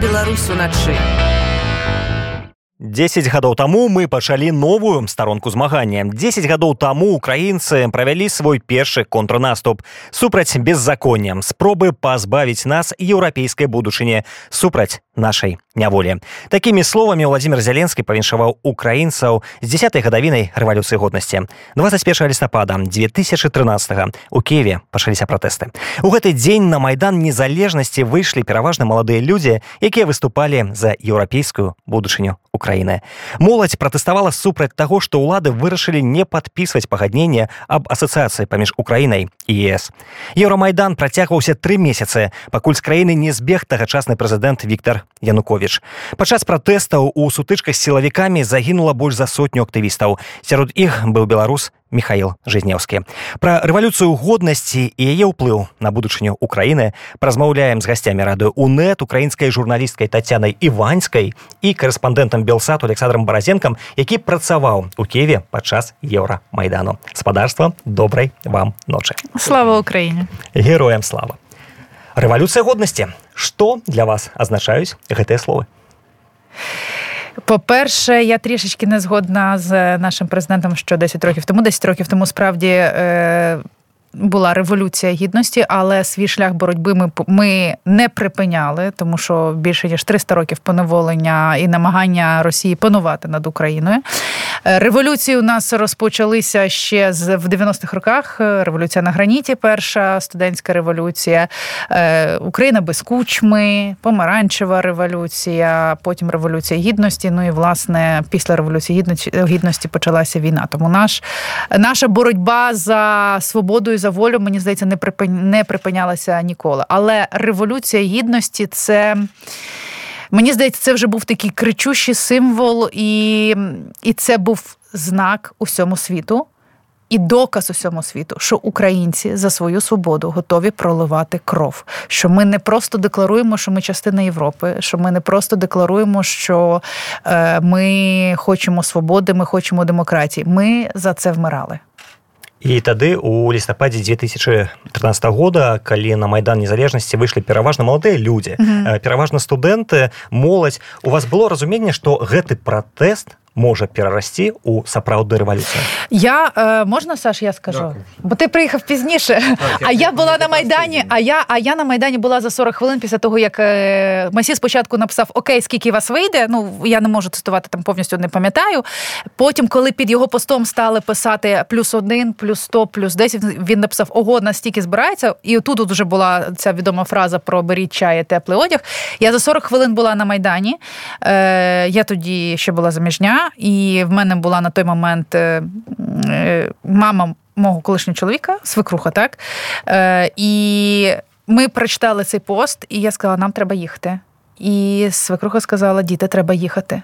Беларусь уначы. 10 гадоў таму мы пачалі новую старонку змагання 10 гадоў таму украінцы правялі свой першы контрнаступ супраць беззаконням спробы пазбавіць нас еўрапейскай будучыні супраць нашай няволі такімі словамі владимир зяленскі павіншаваў украінцаў з 10 гадавінай рэвалюцыі годнасці 21 лістапада 2013 у кеве пачаліся пратэсты у гэты дзень на майдан незалежнасці выйшлі пераважна маладыя людзі якія выступалі за еўрапейскую будучыню Украіны. Моладзь пратэставала супраць таго, што ўлады вырашылі не падпісваць пагадненне аб асацыяцыі паміж Украінай і ЕС. Еўрамайдан працягваўся тры месяцы, пакуль з краіны не збег тагачасны прэзідэнт Віктор Янукович. Падчас пратэстаў у сутычках з сілавікамі загінула больш за сотню актывістаў. Сярод іх быў беларус Михаил Жызнеўскі. Пра рэвалюцыю годнасці і яе ўплыў на будучыню Украіны празмаўляем з гасцямі радыё УНэт украінскай журналісткай Тацянай Іваньскай і корэспандэнтам Белсату Александром Баразенкам, які працаваў у Кеве падчас еўрамайдану. Спадарства добрай вам ночы. Слава Украіне. Героям слава. Рэвалюцыя годнасці. Што для вас азначаюць гэтыя словы? По-перше, я трішечки не згодна з нашим президентом, що 10 років тому, 10 років тому справді. Е- була революція гідності, але свій шлях боротьби ми ми не припиняли, тому що більше ніж 300 років поневолення і намагання Росії панувати над Україною. Е, революції у нас розпочалися ще в 90-х роках. Революція на граніті, перша студентська революція, е, Україна без кучми, помаранчева революція, потім революція гідності. Ну і власне після революції гідності почалася війна. Тому наш наша боротьба за свободу і за волю, мені здається, не припинялася ніколи. Але революція гідності це. Мені здається, це вже був такий кричущий символ, і і це був знак усьому світу і доказ усьому світу, що українці за свою свободу готові проливати кров. Що ми не просто декларуємо, що ми частина Європи, що ми не просто декларуємо, що е, ми хочемо свободи, ми хочемо демократії. Ми за це вмирали. І тады у лістападзе 2013 года калі на майдан незалежнасці выйшлі пераважна маладыя людзі mm -hmm. пераважна студэнты моладзь у вас было разуменне што гэты пратэст може перерасти у сапраўдную рэвалюцыю я э, можна Саш я скажу Дякую. бо ти приїхав пізніше так, а я була на майдані а я а я на майдані була за 40 хвилин після того як е, Масі спочатку написав Окей, скільки вас вийде ну я не можу цитувати там повністю не пам'ятаю потім коли під його постом стали писати плюс один плюс 100, плюс 10, він написав ого настільки збирається і тут от вже була ця відома фраза про беріть чай, теплий одяг я за 40 хвилин була на майдані е, я тоді ще була заміжня і в мене була на той момент е, е, мама мого колишнього чоловіка, свекруха, так? Е, і ми прочитали цей пост, і я сказала, нам треба їхати. І свекруха сказала: діти, треба їхати.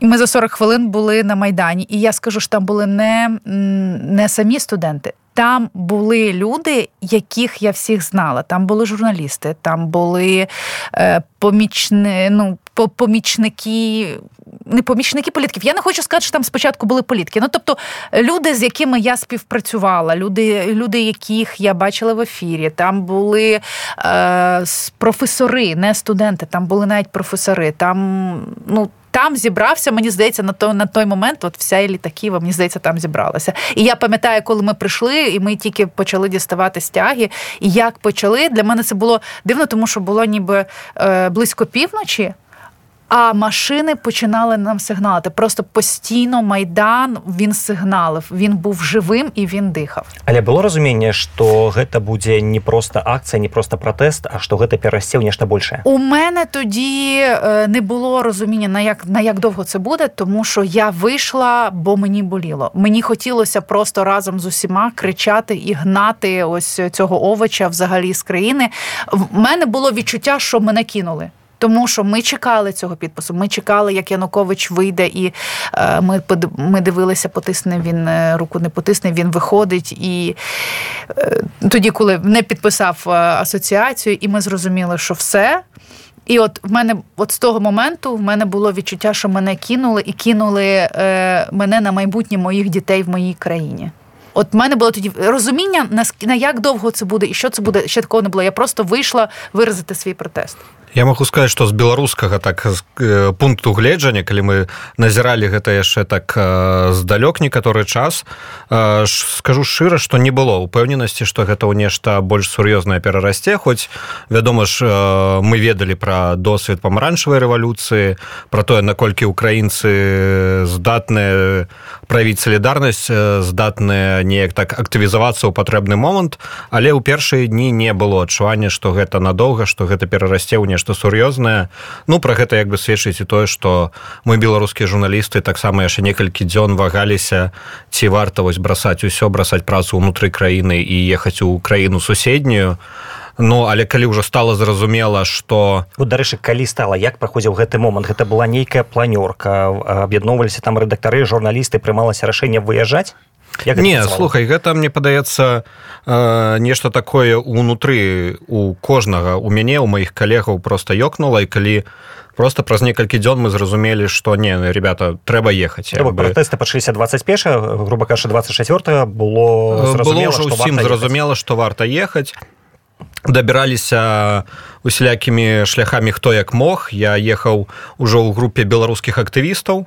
І ми за 40 хвилин були на Майдані. І я скажу, що там були не не самі студенти, там були люди, яких я всіх знала. Там були журналісти, там були е, помічни, ну, помічники. Не помічники політиків. Я не хочу сказати, що там спочатку були політики. Ну тобто люди, з якими я співпрацювала, люди, люди, яких я бачила в ефірі, там були е, професори, не студенти, там були навіть професори. Там ну там зібрався, мені здається, на той на той момент от вся еліта Києва, мені здається, там зібралася. І я пам'ятаю, коли ми прийшли, і ми тільки почали діставати стяги. І як почали, для мене це було дивно, тому що було ніби е, близько півночі а машини починали нам сигналити. Просто постійно майдан він сигналив. Він був живим і він дихав. Але було розуміння, що гэта буде не просто акція, не просто протест, а що гэта перерасте в нешта більше. У мене тоді е, не було розуміння на як на як довго це буде, тому що я вийшла, бо мені боліло. Мені хотілося просто разом з усіма кричати і гнати ось цього овоча взагалі з країни. В мене було відчуття, що мене кинули. Тому що ми чекали цього підпису. Ми чекали, як Янукович вийде, і е, ми ми дивилися, потисне він е, руку, не потисне. Він виходить. І е, тоді, коли не підписав асоціацію, і ми зрозуміли, що все. І от в мене, от з того моменту, в мене було відчуття, що мене кинули, і кинули е, мене на майбутнє моїх дітей в моїй країні. От в мене було тоді розуміння, на, на як довго це буде і що це буде, ще такого не було. Я просто вийшла виразити свій протест. Я магу сказаць што з беларускага так з пункту гледжання калі мы назіралі гэта яшчэ так здалёк некаторы час скажу шчыра што не было упэўненасці што гэта ў нешта больш сур'ёзнае перарасце хоць вядома ж мы ведалі пра досвед памаранчавай рэвалюцыі пра тое наколькі украінцы здатныя правіць салідарнасць здатныя неяк так актывізавацца ў патрэбны момант але ў першыя дні не было адчування што гэта надоўга што гэта перарасце ў нешта нешта сур'ёзнае. Ну про гэта як бы сведчыць і тое что мы беларускія журналісты таксама яшчэ некалькі дзён вагаліся ці варта вось бросаць усё бросаць працу ўнутры краіны і ехаць у краіну суседнюю. Ну але калі ўжо стало зразумела что ну, дарэчы калі стала як праходзіў гэты момант? Гэта была нейкая планёрка аб'ядноўваліся там рэдактары журналісты прымалася рашэнне выязджаць не слухай гэта мне падаецца э, нешта такое унутры у кожнага. У мяне у маіх калегаў просто ёкнула і калі просто праз некалькі дзён мы зразумелі што не ребята трэба ехаць пратэсты пачаліся 21 грубо кажа 24 было усім зразумела што варта ехаць. Дабіраліся усялякімі шляхамі хто як мог. Я ехаў ужо ў групе беларускіх актывістаў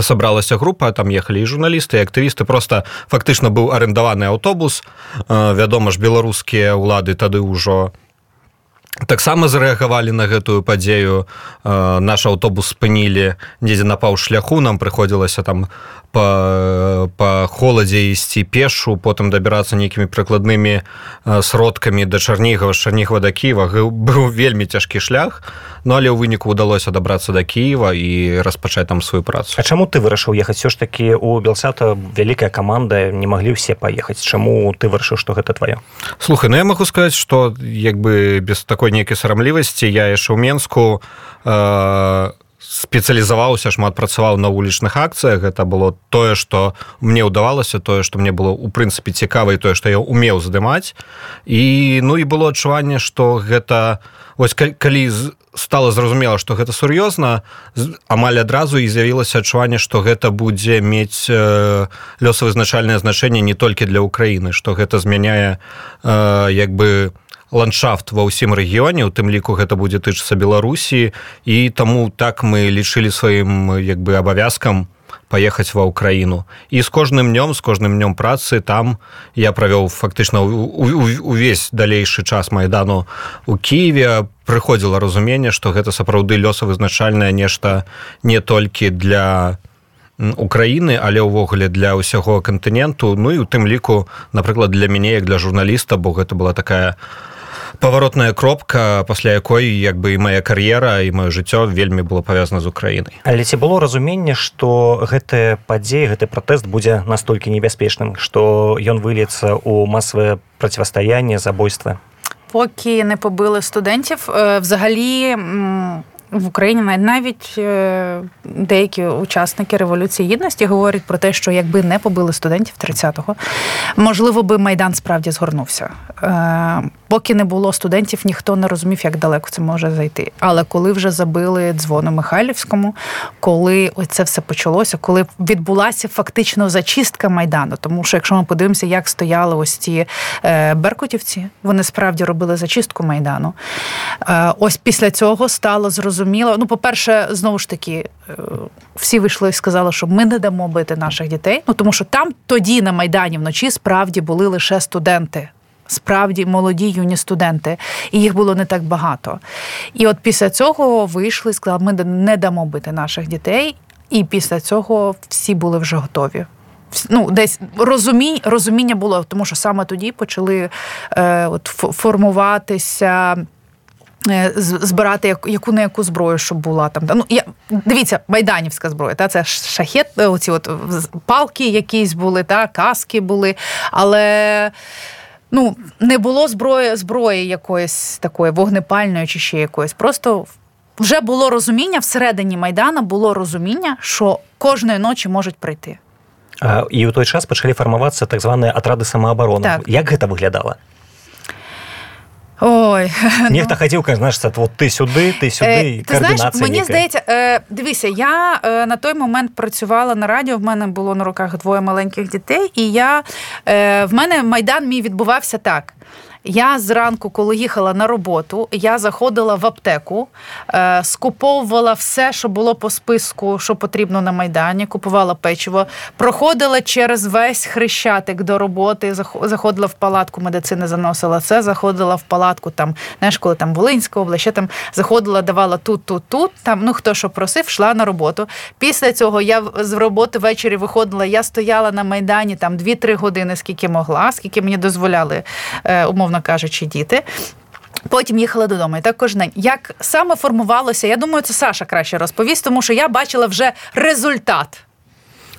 сабралася група там ехалі і журналісты і актывісты просто фактычна быў арендаваны аўтобус вядома ж беларускія ўлады тады ўжо таксама зарэагавалі на гэтую падзею. Наш аўтобус спынілі недзе на паўшляху. Нам прыходзілася там по па холадзе ісці пешу потым дабірацца нейкімі прыкладнымі сродкамі да чарнігава чарнігва да кіева. Быў вельмі цяжкі шлях Ну але ў выніку ўдалося дабрацца да Киева і распачаць там сваю працу. А чаму ты вырашыў ехаць? Все ж таки у белсата вялікая каманда не маглі ўсе паехаць. Чаму ты вырашыў што гэта твоё слухай ну я могу сказаць что як бы без такой нейкай сарамлівасці я яшчэ ў менску э, спецыялізаваўся шмат працаваў на вулічных акцыях гэта было тое что мне ўдавалася тое что мне было у прынцыпе цікава і тое что я умеў здымаць і ну і было адчуванне что гэта вось калі стало зразумела что гэта сур'ёзна амаль адразу і з'явілася адчуванне что гэта будзе мець э, лёсавызначальнае значэнне не толькі для Украіны что гэта змяняе э, як бы ландшафт ва ўсім рэгіёне у тым ліку гэта будзе тычыцца беларусі. І таму так мы лічылі сваім як бы абавязкам паехаць ва ўкраіну. І з кожным днём з кожным днём працы там я правёў фактычна увесь далейшы час майдану у Киеве прыходзіла разуменне што гэта сапраўды лёсавызначальнае нешта не толькі для Украіны але ўвогуле для ўсяго кантыненту. Ну і у тым ліку напрыклад для мяне як для журналіста бо гэта была такая паваротная кропка пасля якой як бы і моя кар'ера і маё жыццё вельмі было павязана з Украінай. Але ці было разуменне што гэтыя падзеі гэты пратэст будзе настолькі небяспечным што ён выльецца ў масавае процівастаянне забойства? Поки не побили студентів взагалі в Україні навіть е, деякі учасники революції гідності говорять про те, що якби не побили студентів 30-го, можливо, би майдан справді згорнувся. Е, поки не було студентів, ніхто не розумів, як далеко це може зайти. Але коли вже забили дзвону Михайлівському, коли це все почалося, коли відбулася фактично зачистка майдану, тому що якщо ми подивимося, як стояли ось ці е, беркутівці, вони справді робили зачистку майдану. Ось після цього стало зрозуміло зрозуміло. Ну, по-перше, знову ж таки, е, всі вийшли і сказали, що ми не дамо бити наших дітей. Ну тому що там тоді на Майдані вночі справді були лише студенти. Справді молоді юні студенти, і їх було не так багато. І от після цього вийшли і сказали, ми не дамо бити наших дітей. І після цього всі були вже готові. Ну, десь розумінь, розуміння було, тому що саме тоді почали е, от, формуватися. Е, збирати яку не яку зброю, щоб була там. Ну я дивіться, майданівська зброя. Та це шахет, е, оці от палки якісь були, та каски були, але. Ну, не було зброї зброї якоїсь такої вогнепальної чи ще якоїсь. Просто вже було розуміння всередині Майдана було розуміння, що кожної ночі можуть прийти. А, І у той час почали формуватися так звані атради самооборони. Так. Як це виглядало? Ой, Нехта ну... каже, знаєш, от ти сюди, ти сюди. Е, ти знаєш, Мені здається, е, дивися, я е, на той момент працювала на радіо. В мене було на руках двоє маленьких дітей, і я е, в мене майдан мій відбувався так. Я зранку, коли їхала на роботу, я заходила в аптеку, е, скуповувала все, що було по списку, що потрібно на майдані, купувала печиво, проходила через весь хрещатик до роботи, заходила в палатку медицини, заносила це, заходила в палатку там, знаєш, коли там Волинська область, ще там заходила, давала тут, тут, тут. Там ну хто що просив, йшла на роботу. Після цього я з роботи ввечері виходила. Я стояла на майдані там 2-3 години, скільки могла, скільки мені дозволяли, е, умовно кажучи, діти. Потім їхала додому. І так кожен день. Як саме формувалося, я думаю, це Саша краще розповість, тому що я бачила вже результат.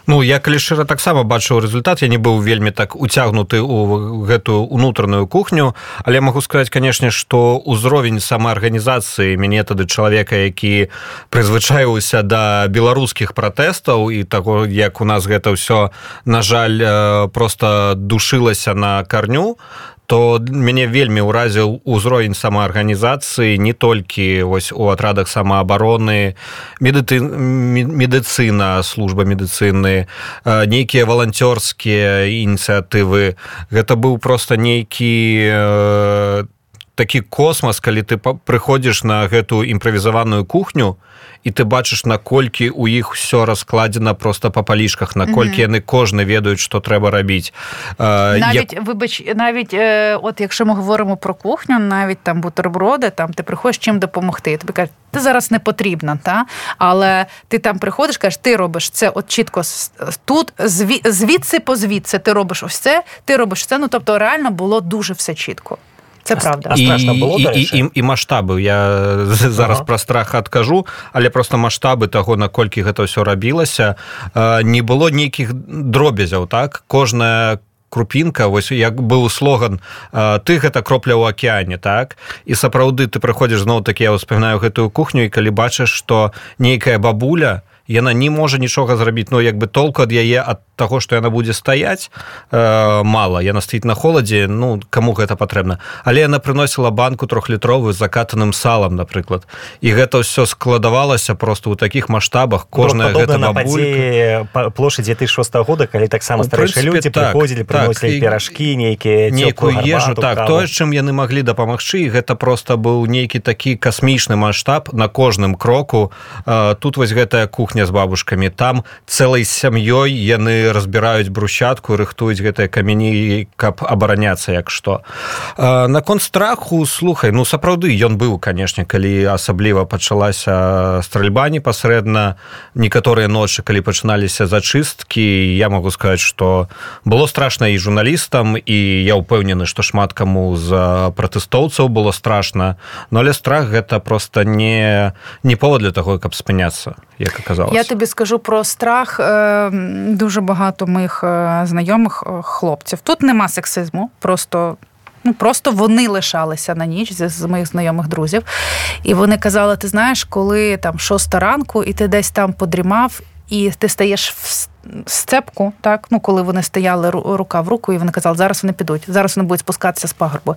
Ну я калі шчыра таксама бачыў результат я не быў вельмі так уцягнуты у гэтую унутраную кухню але могу сказаць канешне что ўзровень самаарганізацыі мяне тады чалавека які прызвычаіўся да беларускіх пратэстаў і таго як у нас гэта ўсё на жаль просто душылася на карню то мяне вельмі ўразіў узровень самаарганізацыі не толькі вось у атрадах самаабароны медыты медыцына служба медыцыны нейкія валанцёрскія ініцыятывы. Гэта быў просто нейкі такі космас калі ты прыходзіш на гэтую імправізаваную кухню і ты бачыш наколькі у іх все раскладзена просто по палішках наколькі яны кожны ведаюць что трэба рабіць навіть як... выбач навіть от якщо ми говоримо про кухню навіть там бутерброди там ти приходиш чим допомогти тобі кажуть, ти зараз не потрібна та але ти там приходиш кажеш ти робиш це от чітко тут звідси по звідси ти робиш ось це ти робиш це ну тобто реально було дуже все чітко Це правда. А страшно було, і, і, і, і маштабы я зараз ага. пра страх адкажу але просто маштабы таго наколькі гэта ўсё рабілася. Не было нейкіх дробязяў так? Кожная крупінка вось як быў слоган ты гэта кропля ў акеане так? І сапраўды ты прыходзіш зноў такі я ўспамінаю гэтую кухню і калі бачыш што нейкая бабуля яна не можа нічога зрабіць. Но ну, як бы толку ад яе ад таго што яна будзе стаяць э, мала. Яна стаіць на холадзе ну каму гэта патрэбна. Але яна прыносіла банку трохлітровую закатаным салам напрыклад. І гэта ўсё складавалася просто ў такіх маштабах. Кожная гэта плошадзі ты шоста года калі таксама старэйшыя людзі так, прыходзілі так, перажкі нейкія нейкую ежу. Так тое чым яны маглі дапамагчы гэта просто быў нейкі такі касмічны маштаб на кожным кроку. Э, тут вось гэтая кухня з бабушкамі. Там цэлай сям'ёй яны разбіраюць брусчатку рыхтуюць гэтыя камяні каб абараняцца як што. Наконт страху слухай ну сапраўды ён быў канешне калі асабліва пачалася стральба непасрэдна некаторыя ночы калі пачыналіся зачысткі я могу сказаць что было страшна і журналістам і я ўпэўнены што шмат каму з пратэстоўцаў было страшна но але страх гэта просто не не повод для таго каб спыняцца як аказалось я тобі скажу про страх э, дуже багато моїх е, знайомих е, хлопців. Тут нема сексизму, просто. Ну, просто вони лишалися на ніч з, з моїх знайомих друзів. І вони казали: ти знаєш, коли там шоста ранку, і ти десь там подрімав, і ти стаєш в сцепку, так ну коли вони стояли рука в руку, і вони казали, зараз вони підуть, зараз вони будуть спускатися з пагорбу.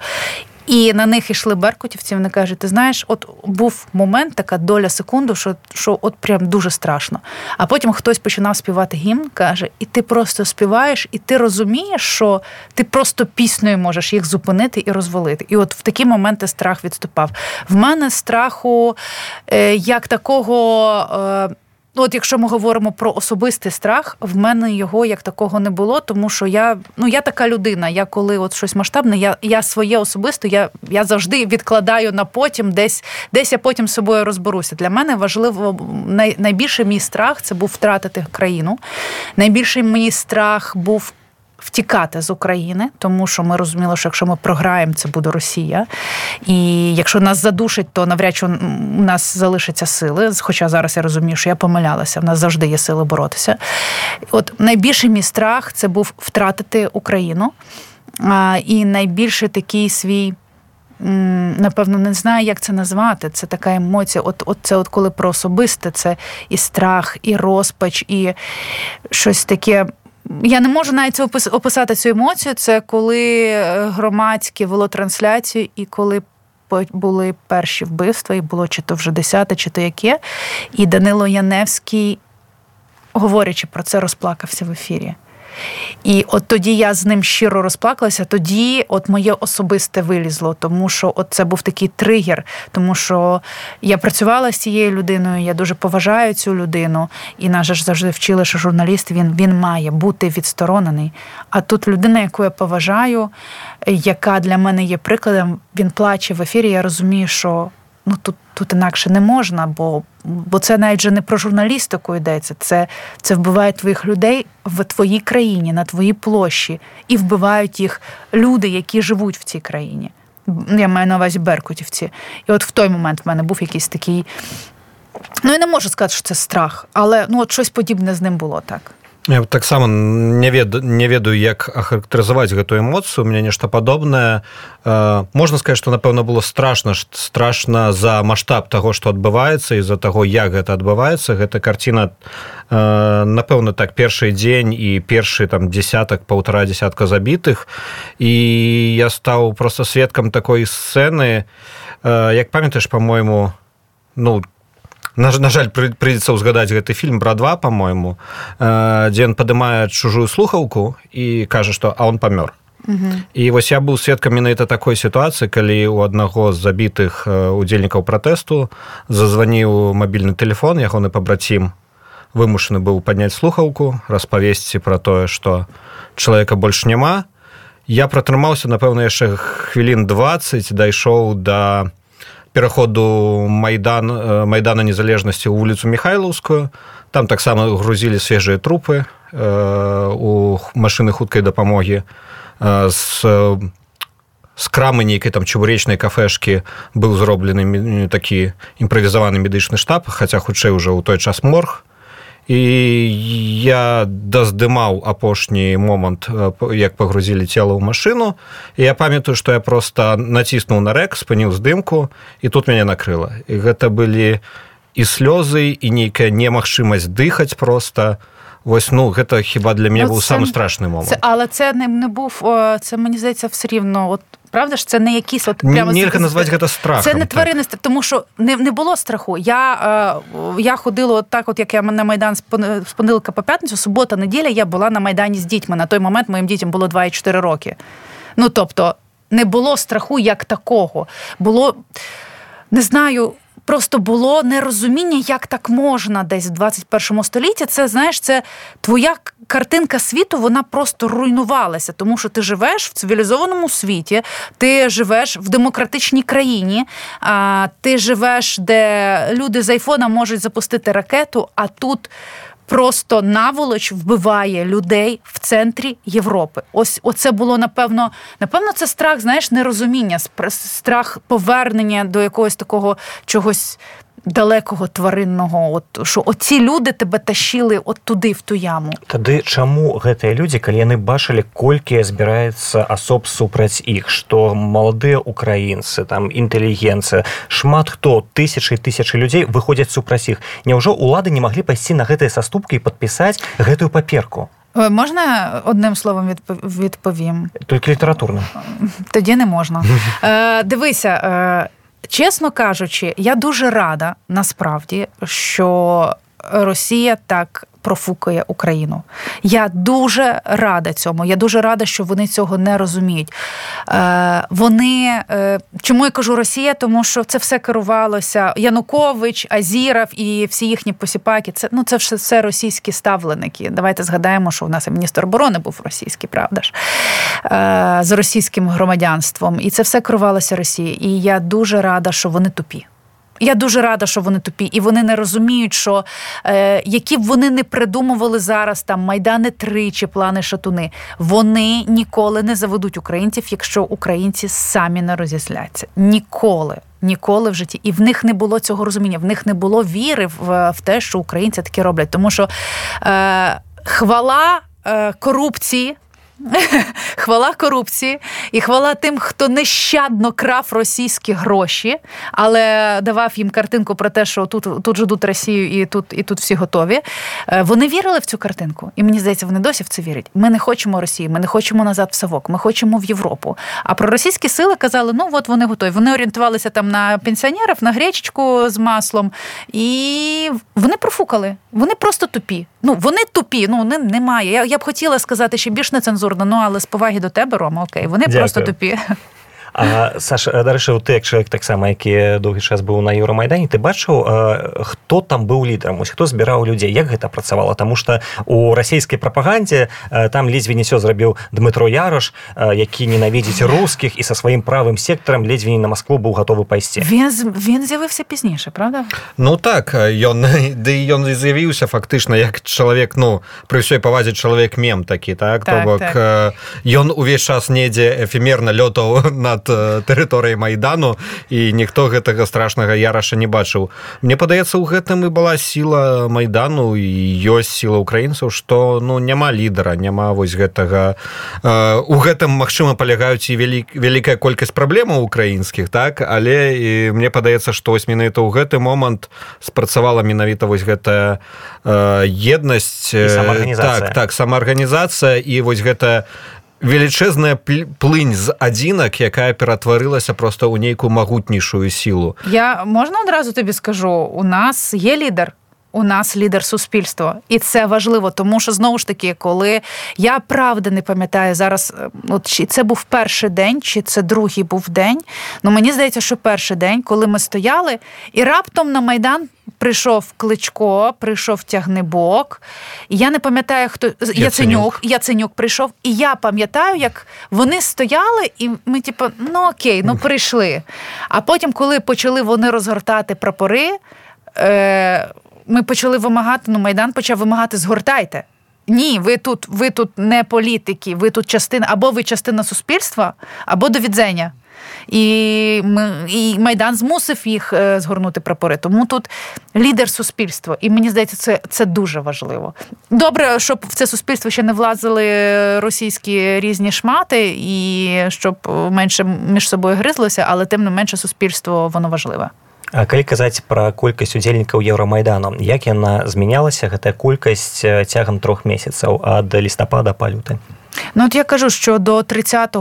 І на них йшли беркутівці. Вони кажуть, ти знаєш, от був момент, така доля секунду, що що от прям дуже страшно. А потім хтось починав співати гімн, каже, і ти просто співаєш, і ти розумієш, що ти просто піснею можеш їх зупинити і розвалити. І от в такі моменти страх відступав. В мене страху е, як такого. Ну, от якщо ми говоримо про особистий страх, в мене його як такого не було, тому що я ну я така людина. Я коли от щось масштабне, я я своє особисто, я я завжди відкладаю на потім, десь десь я потім з собою розберуся. Для мене важливо най, найбільший мій страх це був втратити країну. Найбільший мій страх був втікати з України, тому що ми розуміли, що якщо ми програємо, це буде Росія. І якщо нас задушить, то навряд чи у нас залишаться сили. Хоча зараз я розумію, що я помилялася, в нас завжди є сили боротися. От найбільший мій страх це був втратити Україну. І найбільший такий свій. Напевно, не знаю, як це назвати. Це така емоція. От, от це от коли про особисте, це і страх, і розпач, і щось таке я не можу навіть це описати цю емоцію. Це коли е, громадське вело трансляцію, і коли були перші вбивства, і було чи то вже десяте, чи то яке. І Данило Яневський, говорячи про це, розплакався в ефірі. І от тоді я з ним щиро розплакалася, тоді от моє особисте вилізло, тому що от це був такий тригер, тому що я працювала з цією людиною, я дуже поважаю цю людину, і нас ж завжди вчили, що журналіст він, він має бути відсторонений. А тут людина, яку я поважаю, яка для мене є прикладом, він плаче в ефірі. Я розумію, що ну тут тут інакше не можна, бо бо це навіть вже не про журналістику йдеться. Це це вбиває твоїх людей в твоїй країні, на твоїй площі, і вбивають їх люди, які живуть в цій країні. Я маю на увазі Беркутівці. І от в той момент в мене був якийсь такий. Ну, я не можу сказати, що це страх, але ну от щось подібне з ним було так. Таксама не вед, не ведаю як ахарактарызаваць гэтую эмоцыю. У меня нешта падобнае. Э, можна сказать что напэўна было страшно страшно за маштаб того что адбываецца из-за того як гэта адбываецца. Гэта карціна э, напэўна так першы дзень і першы там десятак полтора десятка забітых. І я стаў просто сведкам такой сцэны. Э, як памятаеш по-моему ну там на, на жаль прыйдзецца ўзгадаць гэты фільм бра два по-моему дзе ён падымае чужую слухаўку і кажа што а он памёр і вось я быў сведкам менавіта такой сітуацыі калі у аднаго з забітых удзельнікаў пратэсту зазваніў мабільны телефон ягоны пабрацім вымушаны быў падняць слухаўку распавесці пра тое што чалавека больш няма. Я пратрымаўся напэўна яшчэ хвілін 20 дайшоў до да пераходу майдан э, майдана незалежнасці ў вуліцу михайлаўскую там таксама грузілі свежыя трупы э, у машыны хуткай дапамогі з з крамы нейкай там чебуречнай кафешкі быў зроблены такі імправізаваны медычны штаб хаця хутчэй уже ў той час морг І я даздымаў апошні момант як пагрузілі цела ў машыну. І я памятаю што я просто націснуў на рэк спыніў здымку і тут мяне накрыла. І гэта былі і слёзы і нейкая немагчымасць дыхаць просто вось ну гэта хіба для мяне ну, быў самы страшны момант. але це не, не був це мені здається все рівно. От правда ж це не якісь от прямо нельга назвати це страхом. Це не тварини, тому що не не було страху. Я е, я ходила от так, от як я на Майдан з понеділка по п'ятницю, субота, неділя, я була на Майдані з дітьми. На той момент моїм дітям було 2 і 4 роки. Ну тобто, не було страху як такого. Було не знаю просто було нерозуміння, як так можна десь в 21 столітті. Це знаєш, це твоя картинка світу, вона просто руйнувалася, тому що ти живеш в цивілізованому світі, ти живеш в демократичній країні, ти живеш, де люди з айфона можуть запустити ракету, а тут просто наволоч вбиває людей в центрі Європи. Ось оце було напевно. Напевно, це страх, знаєш, нерозуміння, страх повернення до якогось такого чогось далекого тваринного от що оці люди тебе тащили от туди в ту яму тады чаму гэтыя людзі калі яны бачылі колькі збіраецца асоб супраць іх што маладыя украінцы там інтэлігенцыя шмат хто тысячы тысячы людзей выходзяць супраць іх няўжо улады не маглі пайсці на гэтыя саступкі і падпісаць гэтую паперку Можна одним словом відповім? Тільки літературно. Тоді не можна. Е, Дивися, е, чесно кажучи, я дуже рада насправді, що Росія так профукує Україну. Я дуже рада цьому. Я дуже рада, що вони цього не розуміють. Е, Вони е, чому я кажу Росія? Тому що це все керувалося Янукович, Азіров і всі їхні посіпаки. Це ну це все, все російські ставленики. Давайте згадаємо, що у нас і міністр оборони був російський, правда ж е, з російським громадянством. І це все керувалося Росією. І я дуже рада, що вони тупі. Я дуже рада, що вони тупі, і вони не розуміють, що е, які б вони не придумували зараз там майдани три чи плани шатуни. Вони ніколи не заведуть українців, якщо українці самі не розісляться. Ніколи. Ніколи в житті, і в них не було цього розуміння, в них не було віри в, в те, що українці таке роблять. Тому що е, хвала е, корупції хвала корупції і хвала тим, хто нещадно крав російські гроші, але давав їм картинку про те, що тут тут ждуть Росію і тут і тут всі готові. Е, вони вірили в цю картинку, і мені здається, вони досі в це вірять. Ми не хочемо Росії, ми не хочемо назад в Савок, ми хочемо в Європу. А про російські сили казали: ну от вони готові. Вони орієнтувалися там на пенсіонерів, на гречку з маслом, і вони профукали. Вони просто тупі. Ну вони тупі. Ну не немає. Я я б хотіла сказати ще більш нецензурно, ну але з поваги до тебе, Рома, окей, вони Дякую. просто тупі. А Саша дарэчы ты як чалавек таксама які доўгі час быў на еўрамайдане ты бачыў хто там быў лідарам хто збіраў людзей як гэта працавала? Таму что у расійскай прапагандзе там ледзьве не все зрабіў Дмытро Ярош які ненавідзіць рускіх і са сваім правым сектарам ледзьве на Москву быў готовы пайсці він з'явився пізніше правда? Ну так ён ды ён з'явіўся фактычна як чалавек ну пры ўсёй павазе чалавек мем такі так, так то бок так. ён увесь час недзе эфемерна лётаў над над тэрыторыяй майдану і ніхто гэтага страшнага яраша не бачыў. Мне падаецца у гэтым і была сіла майдану і ёсць сіла украінцаў што ну няма лідара няма вось гэтага у гэтым магчыма палягаюць і вялі вялікая колькасць праблемаў украінскіх так? Але і мне падаецца што вось менавіта ў гэты момант спрацавала менавіта вось гэтая еднасць так так самаарганізацыя і вось гэта велічэзная плынь з адзінак якая ператварылася просто ў нейкую магутнейшую сілу я можна адразу тобі скажу у нас є лідар у нас лідер суспільства, і це важливо, тому що знову ж таки, коли я правда не пам'ятаю зараз, е, от чи це був перший день, чи це другий був день. Ну мені здається, що перший день, коли ми стояли, і раптом на майдан. Прийшов кличко, прийшов тягнебок. Я не пам'ятаю, хто Яценюк. Яценюк Яценюк прийшов. І я пам'ятаю, як вони стояли, і ми, типу, ну окей, ну прийшли. А потім, коли почали вони розгортати прапори, е, ми почали вимагати, ну Майдан почав вимагати згортайте. Ні, ви тут ви тут не політики, ви тут частина, або ви частина суспільства, або до відзення. І і Майдан змусив їх е, згорнути прапори. Тому тут лідер суспільства. І мені здається, це це дуже важливо. Добре, щоб в це суспільство ще не влазили російські різні шмати, і щоб менше між собою гризлося, але тим не менше суспільство воно важливе. А калі казаць пра колькасць удзельнікаў еўрамайдану як яна змянялася гэтая колькасць цягам трох месяцаў ад лістапада па люты Ну от я кажу, що до 30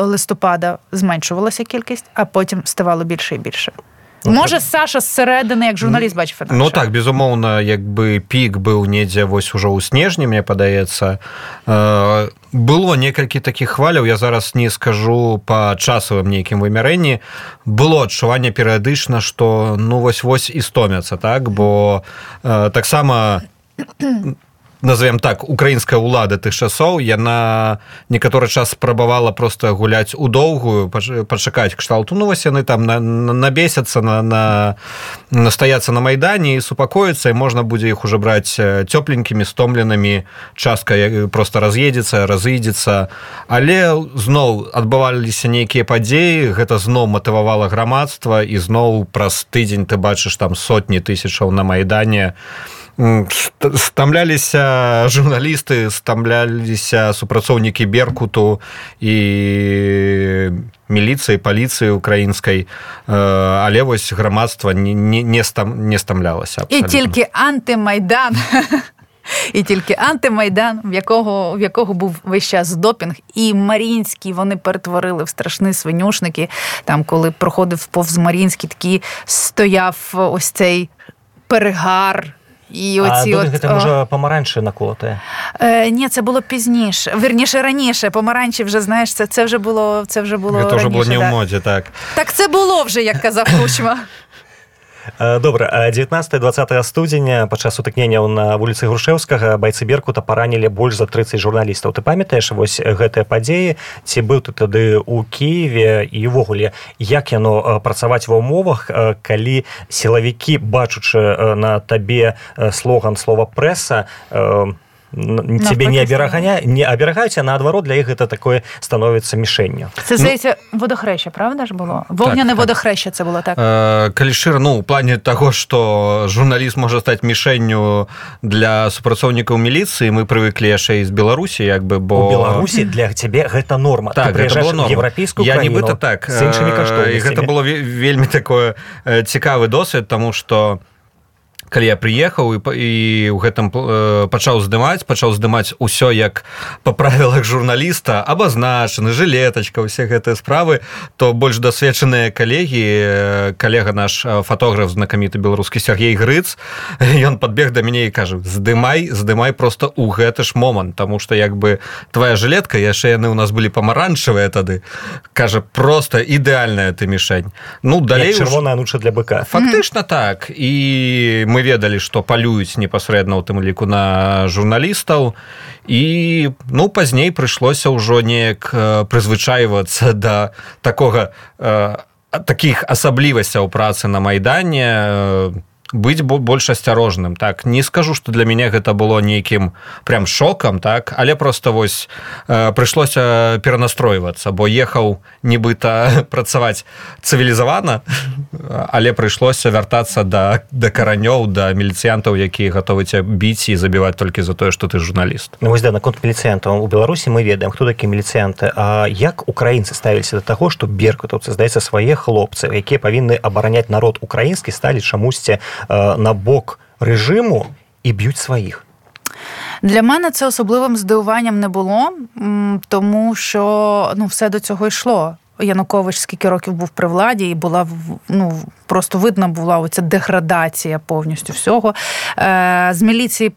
листопада зменшувалася кількість, а потім ставало більше і більше. Ну, Може Саша зсередини як журналіст бачив інакше? Ну так безумоўна якби пік быў недзе вось ужо ў снежні мне падаецца э, было некалькі такіх хваляў я зараз не скажу по часавым нейкім вымярэнні было адчуванне перыядычна што ну вось вось і стомяцца так? Бо э, таксама назовем так украінская ўлада тых часоў яна некаторы час спрабавала просто гуляць у доўгую пачакаць кшталту. Ну вось яны там набесяцца на на настаяцца на майдане і супакоіцца і можна будзе іх уже браць цёпленькімі стомленымі частка просто раз'едзецца разыдзецца але зноў адбываліся нейкія падзеі гэта зноў матывавала грамадства і зноў праз тыдзень ты бачыш там сотні тысячаў на майдане. і стамляліся журналісты стамляліся супрацоўнікі беркуту і міліцыі паліцыі украінскай але вось грамадства не, не, не, стам, не стамлялася і тільки антимайдан І тільки антимайдан, в якого в якого був весь час допінг, і Марінський вони перетворили в страшні свинюшники. Там, коли проходив повз Марінський, такий стояв ось цей перегар і оці а, от... гэта може памаранчы наколоти? е, ні це було пізніше. Верніше раніше. Помаранчі вже знаєш це це вже було це вже було це вже було не в моді так. Так це було вже як казав Кучма добра 19-20 студзеня падчас сутыкненняў на вуліцы грушеўскага байцы беркута паранілі больш за 30 журналістаў. Ты памятаеш вось гэтыя падзеі? Ці быў ты тады у Киеве і ўвогуле як яно працаваць ва умовах калі сілавікі бачучы на табе слоган слова прэса тебе не аберагання не аберагаюць а наадварот для іх гэта такое становіцца мішэнню це здаецца ну, водохреща правда ж было? Вогняне так, водохреща це было так? Э, калі шыр ну у плане того что журналіст можа стаць мішэнню для супрацоўнікаў міліцыі мы прывыклі яшчэ з беларусі як бы бо беларусі для цябе гэта норма. Так еўрапейскую я нібыта так э, гэта было вельмі такое э, цікавы досвед тому что калі я прыехаў і і ў гэтым э, пачаў здымаць пачаў здымаць усё як па правілах журналіста абазначаны жылетачка усе гэтыя справы то больш дасведчаныя калегі э, калега наш э, фатограф знакаміты беларускі Сергей грыц ён подбег да мяне і кажа здымай здымай просто у гэты ж момант тому что як бы твоя жылетка яшчэ яны у нас былі памаранчавыя тады кажа просто ідэальная ты мішень ну далей чырвоная нуча для быка. Фактычна так. І мы мы ведалі што палююць непасрэдна ў тым ліку на журналістаў і ну пазней прыйшлося ўжо неяк прызвычайвацца да такога э, такіх асаблівасцяў працы на майдане быць больш асцярожным так. Не скажу что для мяне гэта было нейкім прям шокам так але просто вось э, прыйшлося перанастройвацца бо ехаў нібыта працаваць цывілізавана але прыйшлося вяртацца да да каранёў да міліцыянтаў якія гатовы ця біць і забіваць толькі за тое что ты журналіст. Ну, вось да наконт міліцыянтаў. У беларусі мы ведаем хто такі міліцыянты А як украінцы ставіліся да таго што беркутаўцы здаецца свае хлопцы якія павінны абараняць народ украінскі сталі чамусьці на бок режиму і б'ють своїх. для мене це особливим здивуванням не було, тому що ну все до цього йшло. Янукович скільки років був при владі, і була ну, просто видно була оця деградація повністю всього. Е, З міліції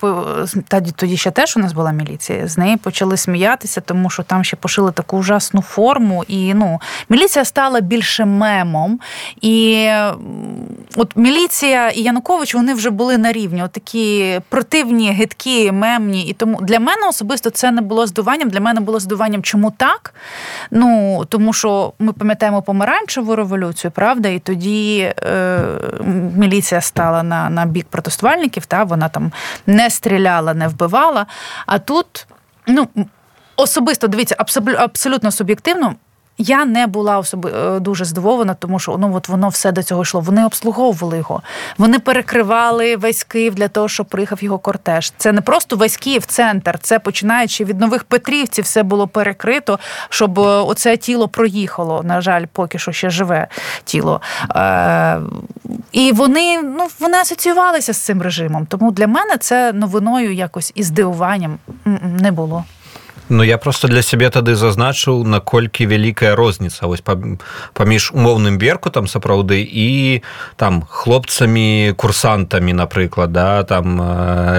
тоді, тоді ще теж у нас була міліція. З неї почали сміятися, тому що там ще пошили таку ужасну форму. І ну, міліція стала більше мемом. І от міліція і Янукович вони вже були на рівні. От такі противні, гидкі, мемні. І тому для мене особисто це не було здуванням. Для мене було здуванням, чому так? Ну тому що ми пам'ятаємо помаранчеву революцію, правда, і тоді е, міліція стала на на бік протестувальників, та вона там не стріляла, не вбивала. А тут, ну особисто дивіться, абсолютно суб'єктивно. Я не була особи е, дуже здивована, тому що ну от воно все до цього йшло. Вони обслуговували його. Вони перекривали весь Київ для того, щоб приїхав його кортеж. Це не просто весь Київ центр. Це починаючи від нових Петрівців, все було перекрито, щоб е, оце тіло проїхало. На жаль, поки що ще живе тіло. Е- І вони ну вони асоціювалися з цим режимом. Тому для мене це новиною якось і здивуванням не було. Ну я просто для сябе тады зазначыў наколькі вялікая розніца паміж умоўным берку там сапраўды і там хлопцамі курсантамі напрыклад да там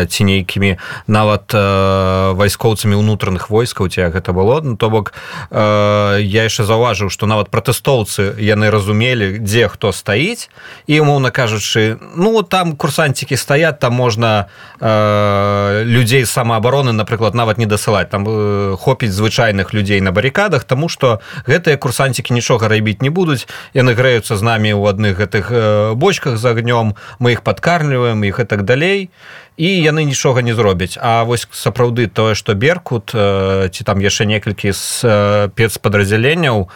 ці нейкімі нават вайскоўцамі ўнутраных войскаў ці гэта было. Ну то бок я яшчэ заўважыў што нават пратэстоўцы яны разумелі дзе хто стаіць і умоўна кажучы ну там курсанцікі стаят там можна людзей самаабароны напрыклад нават не дасылаць там хопіць звычайных людзей на баррикадах тому что гэтыя курсанцікі нічога рабіць не будуць. Яны грэюцца з намі ў адных гэтых бочках з агнём мы іх падкармліваем іх і так далей і яны нічога не зробяць. А вось сапраўды тое что беркут ці там яшчэ некалькі з спецпадраздзяленняў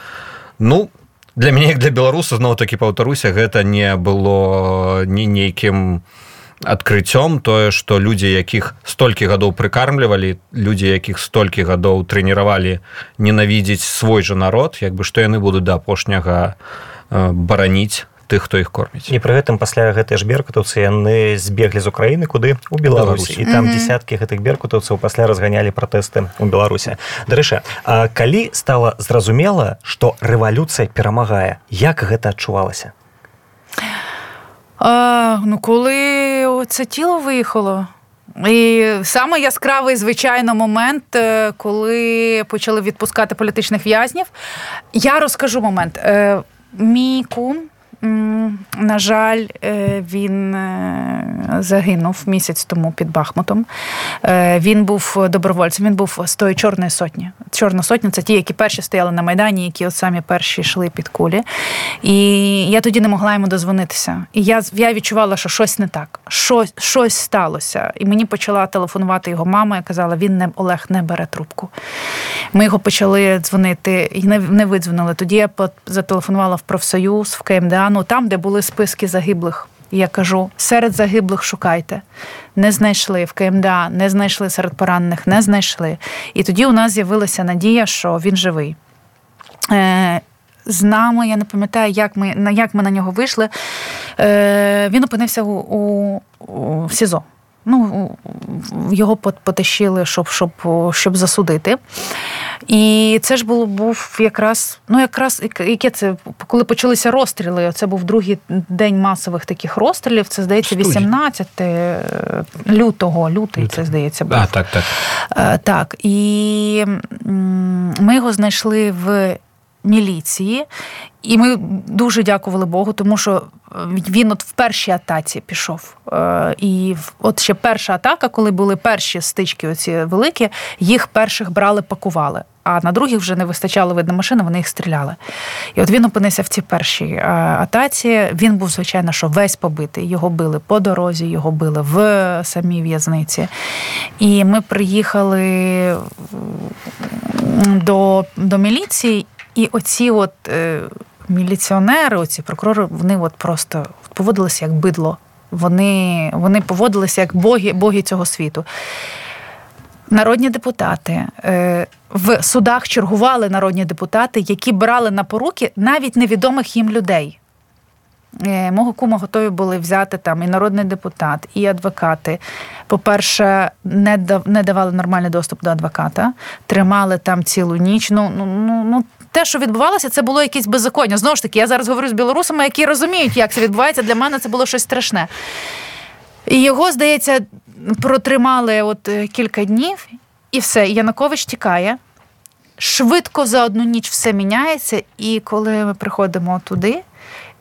ну для мяне для беларуса зноў такі паўтаруся гэта не было не нейкім не адкрыццём тое што людзі якіх столькі гадоў прыкармлівалі людзі якіх столькі гадоў трэніравалі ненавідзець свой жа народ як бы што яны будуць да апошняга э, бараніць тых хто іх корміць. І пры гэтым пасля гэтай ж беркутаўцы яны збеглі з Украіны куды? У беларусі. І там десяткі гэтых беркутаўцаў пасля разганялі пратэсты у беларусе. Дарэча калі стала зразумела што рэвалюцыя перамагае як гэта адчувалася? А, Ну, коли це тіло виїхало. І саме яскравий, звичайно, момент, е, коли почали відпускати політичних в'язнів. Я розкажу момент. Е, мій кум на жаль, е, він е, загинув місяць тому під Бахмутом. Е, він був добровольцем, він був з тої Чорної сотні. Чорна сотня це ті, які перші стояли на Майдані, які от самі перші йшли під кулі. І я тоді не могла йому дозвонитися. І я я відчувала, що щось не так, щось щось сталося. І мені почала телефонувати його мама, і казала, він не Олег не бере трубку. Ми його почали дзвонити і не не видзвонили. Тоді я зателефонувала в профсоюз, в КМДА, ну там, де були списки загиблих. І я кажу: серед загиблих шукайте. Не знайшли в КМДА, не знайшли серед поранених, не знайшли. І тоді у нас з'явилася надія, що він живий. Е, з нами, я не пам'ятаю, як ми як ми на нього вийшли. Е, Він опинився у, у, у СІЗО. Ну, Його потащили, щоб щоб, щоб засудити. І це ж було був якраз, ну якраз яке це, коли почалися розстріли. Це був другий день масових таких розстрілів. Це здається, 18 е, лютого, лютий, це здається, був. А, так, так. Е, так. І ми його знайшли в міліції. І ми дуже дякували Богу, тому що е, він от в першій атаці пішов. Е, і от ще перша атака, коли були перші стички, оці великі, їх перших брали, пакували. А на других вже не вистачало видно машини, вони їх стріляли. І от він опинився в цій першій е, атаці. Він був, звичайно, що весь побитий. Його били по дорозі, його били в самій в'язниці. І ми приїхали до, до міліції. І оці от е, міліціонери, оці прокурори, вони от просто поводилися як бидло. Вони вони поводилися як боги, боги цього світу. Народні депутати е, в судах чергували народні депутати, які брали на поруки навіть невідомих їм людей. Е, мого кума готові були взяти там і народний депутат, і адвокати. По-перше, не не давали нормальний доступ до адвоката, тримали там цілу ніч. Ну, ну, ну, ну те, що відбувалося, це було якесь беззаконня. Знову ж таки, я зараз говорю з білорусами, які розуміють, як це відбувається. Для мене це було щось страшне. І його, здається, протримали от е, кілька днів, і все. Янукович тікає. Швидко за одну ніч все міняється, і коли ми приходимо туди,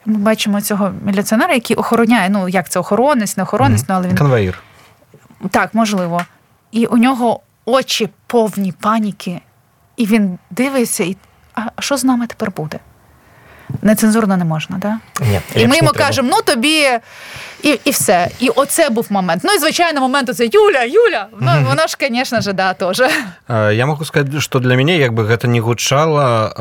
ми бачимо цього міліціонера, який охороняє. Ну, як це охоронець, не охоронець, ну, але він. Конвоїр. Так, можливо. І у нього очі повні паніки, і він дивиться, і а що з нами тепер буде? Нецензурно не можна, так? Ні, і ми йому кажемо, ну тобі і і все. І оце був момент. Ну і звичайно, момент оце Юля, Юля. Ну, воно ж, звісно ж, да, теж. Я можу сказати, що для мене, якби гэта не гучала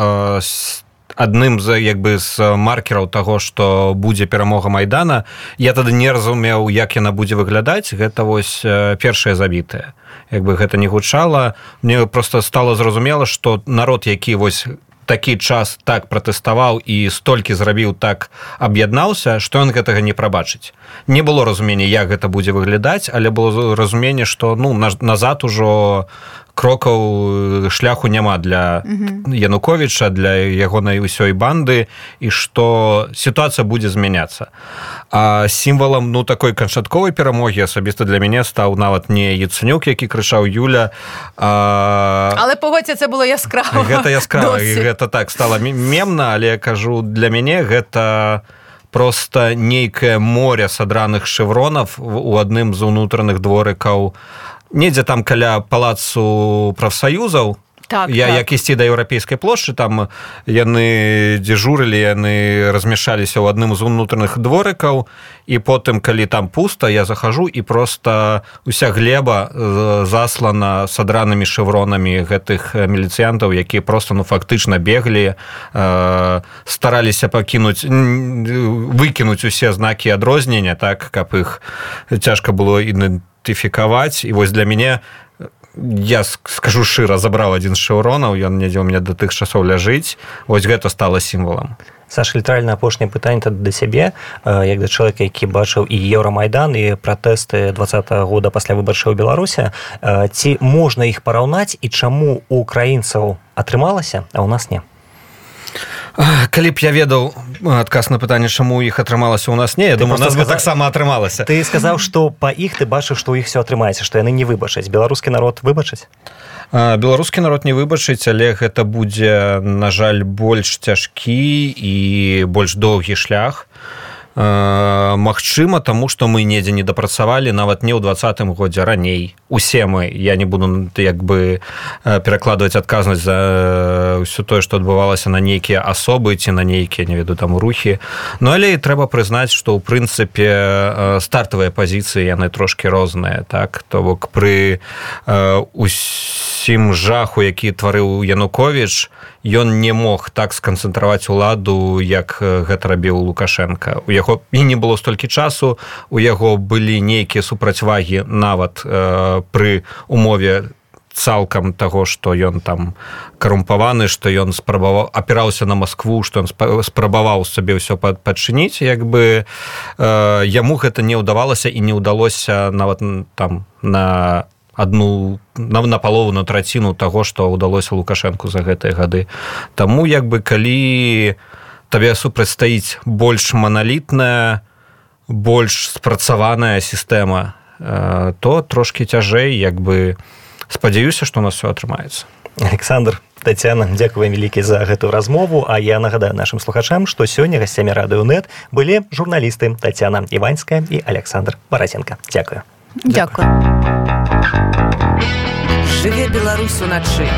адным з як бы з маркераў таго што будзе перамога майдана. Я тады не разумеў як яна будзе выглядаць. Гэта вось першае забітае. Як бы гэта не гучала мне просто стало зразумела что народ які вось такі час так пратэставаў і столькі зрабіў так аб'яднаўся што ён гэтага не прабачыць. Не было разумення як гэта будзе выглядаць але было разуменне што ну назад ужо крокаў шляху няма для януковича для ягонай усёй банды і што сітуацыя будзе змяняцца. А сімвалам ну такой канчатковай перамогі асабіста для мяне стаў нават не яцэнюк які крычаў юля а... але погодзя це было яскрава гэта яскрава і гэта так стала мемна але я кажу для мяне гэта просто нейкае море садраных шевронов у адным з унутраных дворыкаў недзе там каля палацу прафсаюзаў так, я так. як ісці да еўрапейскай плошчы там яны дзежурылі яны размяшаліся ў адным з унутраных дворыкаў і потым калі там пуста я захожу і просто уся глеба заслана садранымі шевронамі гэтых міліцыянтаў якія просто ну фактычна беглі э, стараліся пакінуць выкінуць усе знакі адрознення так каб іх цяжка было і ідэнтыфікаваць і вось для мяне я скажу шыра забраў адзін з шаўронаў ён недзе ў меня да тых часоў ляжыць вось гэта стала сімвалам Саш літаральна апошняе пытанне тады да сябе як да чалавека які бачыў і еўрамайдан і пратэсты два -го года пасля выбаршаў беларуся ці можна іх параўнаць і чаму у украінцаў атрымалася а у нас не калі б я ведаў адказ на пытанне чаму іх атрымалася у нас. Не я думаю нас бы таксама атрымалася ты сказаў што па іх ты бачыш што іх все атрымаецца што яны не выбачаць беларускі народ выбачыць беларускі народ не выбачыць але гэта будзе на жаль больш цяжкі і больш доўгі шлях Магчыма таму што мы недзе не дапрацавалі нават не ў двадцатым годзе раней. Усе мы. Я не буду як бы перакладваць адказнасць за ўсё тое што адбывалася на нейкія асобы ці на нейкія не веду там рухі Ну але і трэба прызнаць што ў прынцыпе стартавыя пазіцыі яны трошки розныя так? То бок пры усім жаху які тварыў янукович ён не мог так сканцэнтраваць уладу як гэта рабіў лукашенко. У яго і не было столькі часу у яго былі нейкія супрацьвагі нават э, пры умове цалкам таго што ён там карумпаваны што ён спрабаваў апіраўся на Маскву што ён спрабаваў сабе ўсё падчыніць як бы э, яму гэта не ўдавалася і не ўдалося нават там на одну на, на палову на траціну таго што ўдалося лукашэнку за гэтыя гады. Таму як бы калі табе супрацьстаіць больш маналітная больш спрацаваная сістэма э, то трошки цяжэй як бы спадзяюся што у нас все атрымаецца. Александр Тацяна дзякуем вялікі за гэтую размову. А я нагадаю нашим слухачам што сёння гасцямі радыёнет былі журналісты Тацяна іваньская і Александр бараценко дзякую Дякую. Жыве Беларусь уначы.